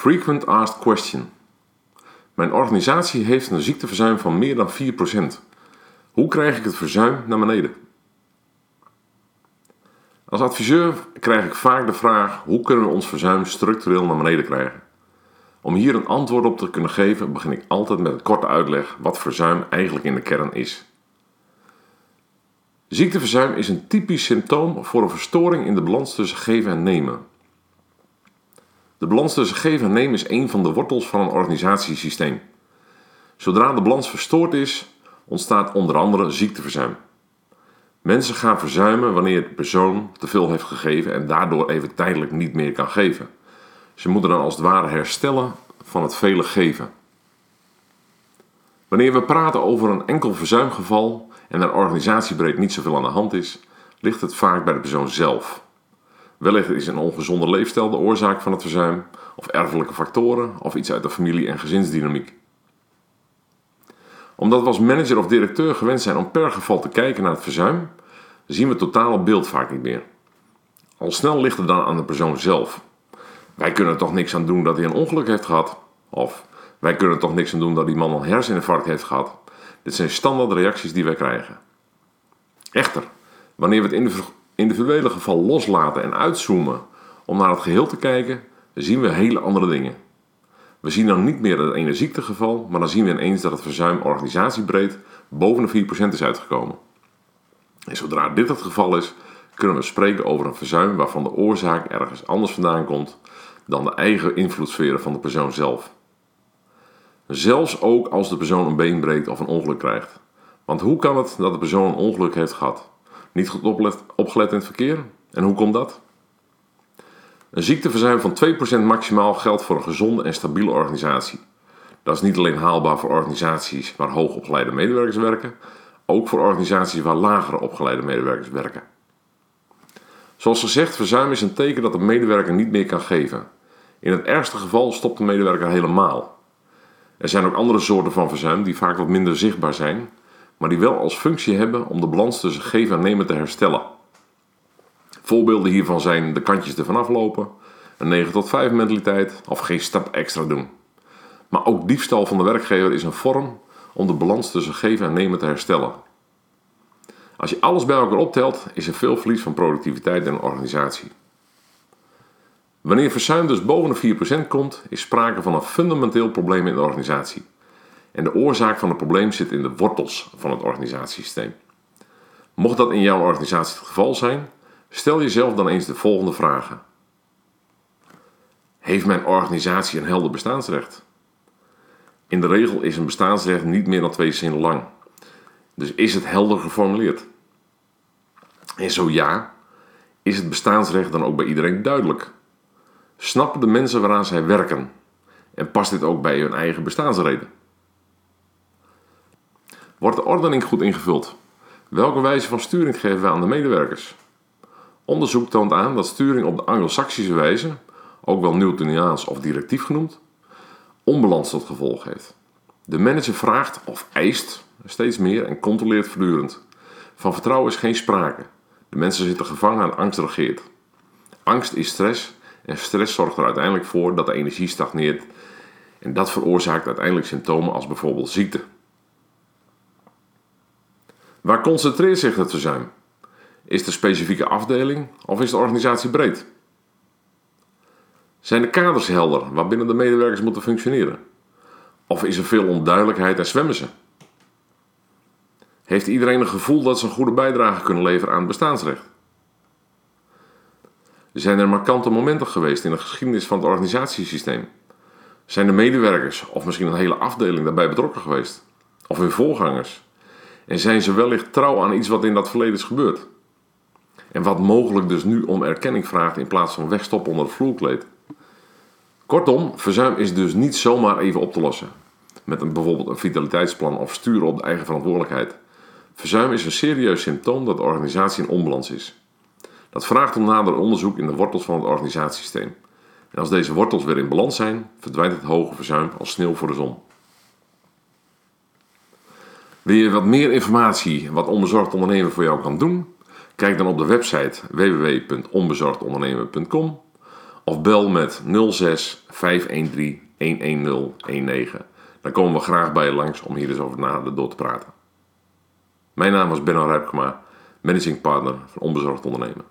Frequent Asked Question. Mijn organisatie heeft een ziekteverzuim van meer dan 4%. Hoe krijg ik het verzuim naar beneden? Als adviseur krijg ik vaak de vraag: hoe kunnen we ons verzuim structureel naar beneden krijgen? Om hier een antwoord op te kunnen geven, begin ik altijd met een korte uitleg wat verzuim eigenlijk in de kern is. Ziekteverzuim is een typisch symptoom voor een verstoring in de balans tussen geven en nemen. De balans tussen geven en nemen is een van de wortels van een organisatiesysteem. Zodra de balans verstoord is, ontstaat onder andere ziekteverzuim. Mensen gaan verzuimen wanneer de persoon te veel heeft gegeven en daardoor even tijdelijk niet meer kan geven. Ze moeten dan als het ware herstellen van het vele geven. Wanneer we praten over een enkel verzuimgeval en er organisatiebreed niet zoveel aan de hand is, ligt het vaak bij de persoon zelf. Wellicht is een ongezonde leefstijl de oorzaak van het verzuim, of erfelijke factoren, of iets uit de familie- en gezinsdynamiek. Omdat we als manager of directeur gewend zijn om per geval te kijken naar het verzuim, zien we het totale beeld vaak niet meer. Al snel ligt het dan aan de persoon zelf. Wij kunnen er toch niks aan doen dat hij een ongeluk heeft gehad. Of wij kunnen er toch niks aan doen dat die man een herseninfarct heeft gehad. Dit zijn standaard reacties die wij krijgen. Echter, wanneer we het individuele geval loslaten en uitzoomen om naar het geheel te kijken, zien we hele andere dingen. We zien dan niet meer het ene ziektegeval, maar dan zien we ineens dat het verzuim organisatiebreed boven de 4% is uitgekomen. En zodra dit het geval is, kunnen we spreken over een verzuim waarvan de oorzaak ergens anders vandaan komt dan de eigen invloedssferen van de persoon zelf. Zelfs ook als de persoon een been breekt of een ongeluk krijgt. Want hoe kan het dat de persoon een ongeluk heeft gehad? Niet goed opgelet in het verkeer? En hoe komt dat? Een ziekteverzuim van 2% maximaal geldt voor een gezonde en stabiele organisatie. Dat is niet alleen haalbaar voor organisaties waar hoogopgeleide medewerkers werken, ook voor organisaties waar lagere opgeleide medewerkers werken. Zoals gezegd, verzuim is een teken dat de medewerker niet meer kan geven. In het ergste geval stopt de medewerker helemaal. Er zijn ook andere soorten van verzuim die vaak wat minder zichtbaar zijn, maar die wel als functie hebben om de balans tussen geven en nemen te herstellen. Voorbeelden hiervan zijn de kantjes ervan aflopen, een 9 tot 5 mentaliteit of geen stap extra doen. Maar ook diefstal van de werkgever is een vorm om de balans tussen geven en nemen te herstellen. Als je alles bij elkaar optelt, is er veel verlies van productiviteit in een organisatie. Wanneer verzuim dus boven de 4% komt, is sprake van een fundamenteel probleem in de organisatie. En de oorzaak van het probleem zit in de wortels van het organisatiesysteem. Mocht dat in jouw organisatie het geval zijn, stel jezelf dan eens de volgende vragen. Heeft mijn organisatie een helder bestaansrecht? In de regel is een bestaansrecht niet meer dan twee zinnen lang. Dus is het helder geformuleerd? En zo ja, is het bestaansrecht dan ook bij iedereen duidelijk? Snappen de mensen waaraan zij werken? En past dit ook bij hun eigen bestaansreden? Wordt de ordening goed ingevuld? Welke wijze van sturing geven we aan de medewerkers? Onderzoek toont aan dat sturing op de anglo-saxische wijze, ook wel Newtoniaans of directief genoemd, onbalans tot gevolg heeft. De manager vraagt of eist steeds meer en controleert voortdurend. Van vertrouwen is geen sprake. De mensen zitten gevangen en angst regeert. Angst is stress en stress zorgt er uiteindelijk voor dat de energie stagneert en dat veroorzaakt uiteindelijk symptomen als bijvoorbeeld ziekte. Waar concentreert zich het verzuim? Is de specifieke afdeling of is de organisatie breed? Zijn de kaders helder waarbinnen de medewerkers moeten functioneren? Of is er veel onduidelijkheid en zwemmen ze? Heeft iedereen een gevoel dat ze een goede bijdrage kunnen leveren aan het bestaansrecht? Zijn er markante momenten geweest in de geschiedenis van het organisatiesysteem? Zijn de medewerkers of misschien een hele afdeling daarbij betrokken geweest? Of hun voorgangers? En zijn ze wellicht trouw aan iets wat in dat verleden is gebeurd? En wat mogelijk dus nu om erkenning vraagt in plaats van wegstoppen onder het vloerkleed? Kortom, verzuim is dus niet zomaar even op te lossen. Met een, bijvoorbeeld een vitaliteitsplan of sturen op de eigen verantwoordelijkheid. Verzuim is een serieus symptoom dat de organisatie in onbalans is. Dat vraagt om nader onderzoek in de wortels van het organisatiesysteem. En als deze wortels weer in balans zijn, verdwijnt het hoge verzuim als sneeuw voor de zon. Wil je wat meer informatie wat onbezorgd ondernemen voor jou kan doen? Kijk dan op de website www.onbezorgdondernemen.com of bel met 06 513 11019. Dan komen we graag bij je langs om hier eens over nader door te praten. Mijn naam is Benno Rijpkema, managing partner van Onbezorgd Ondernemen.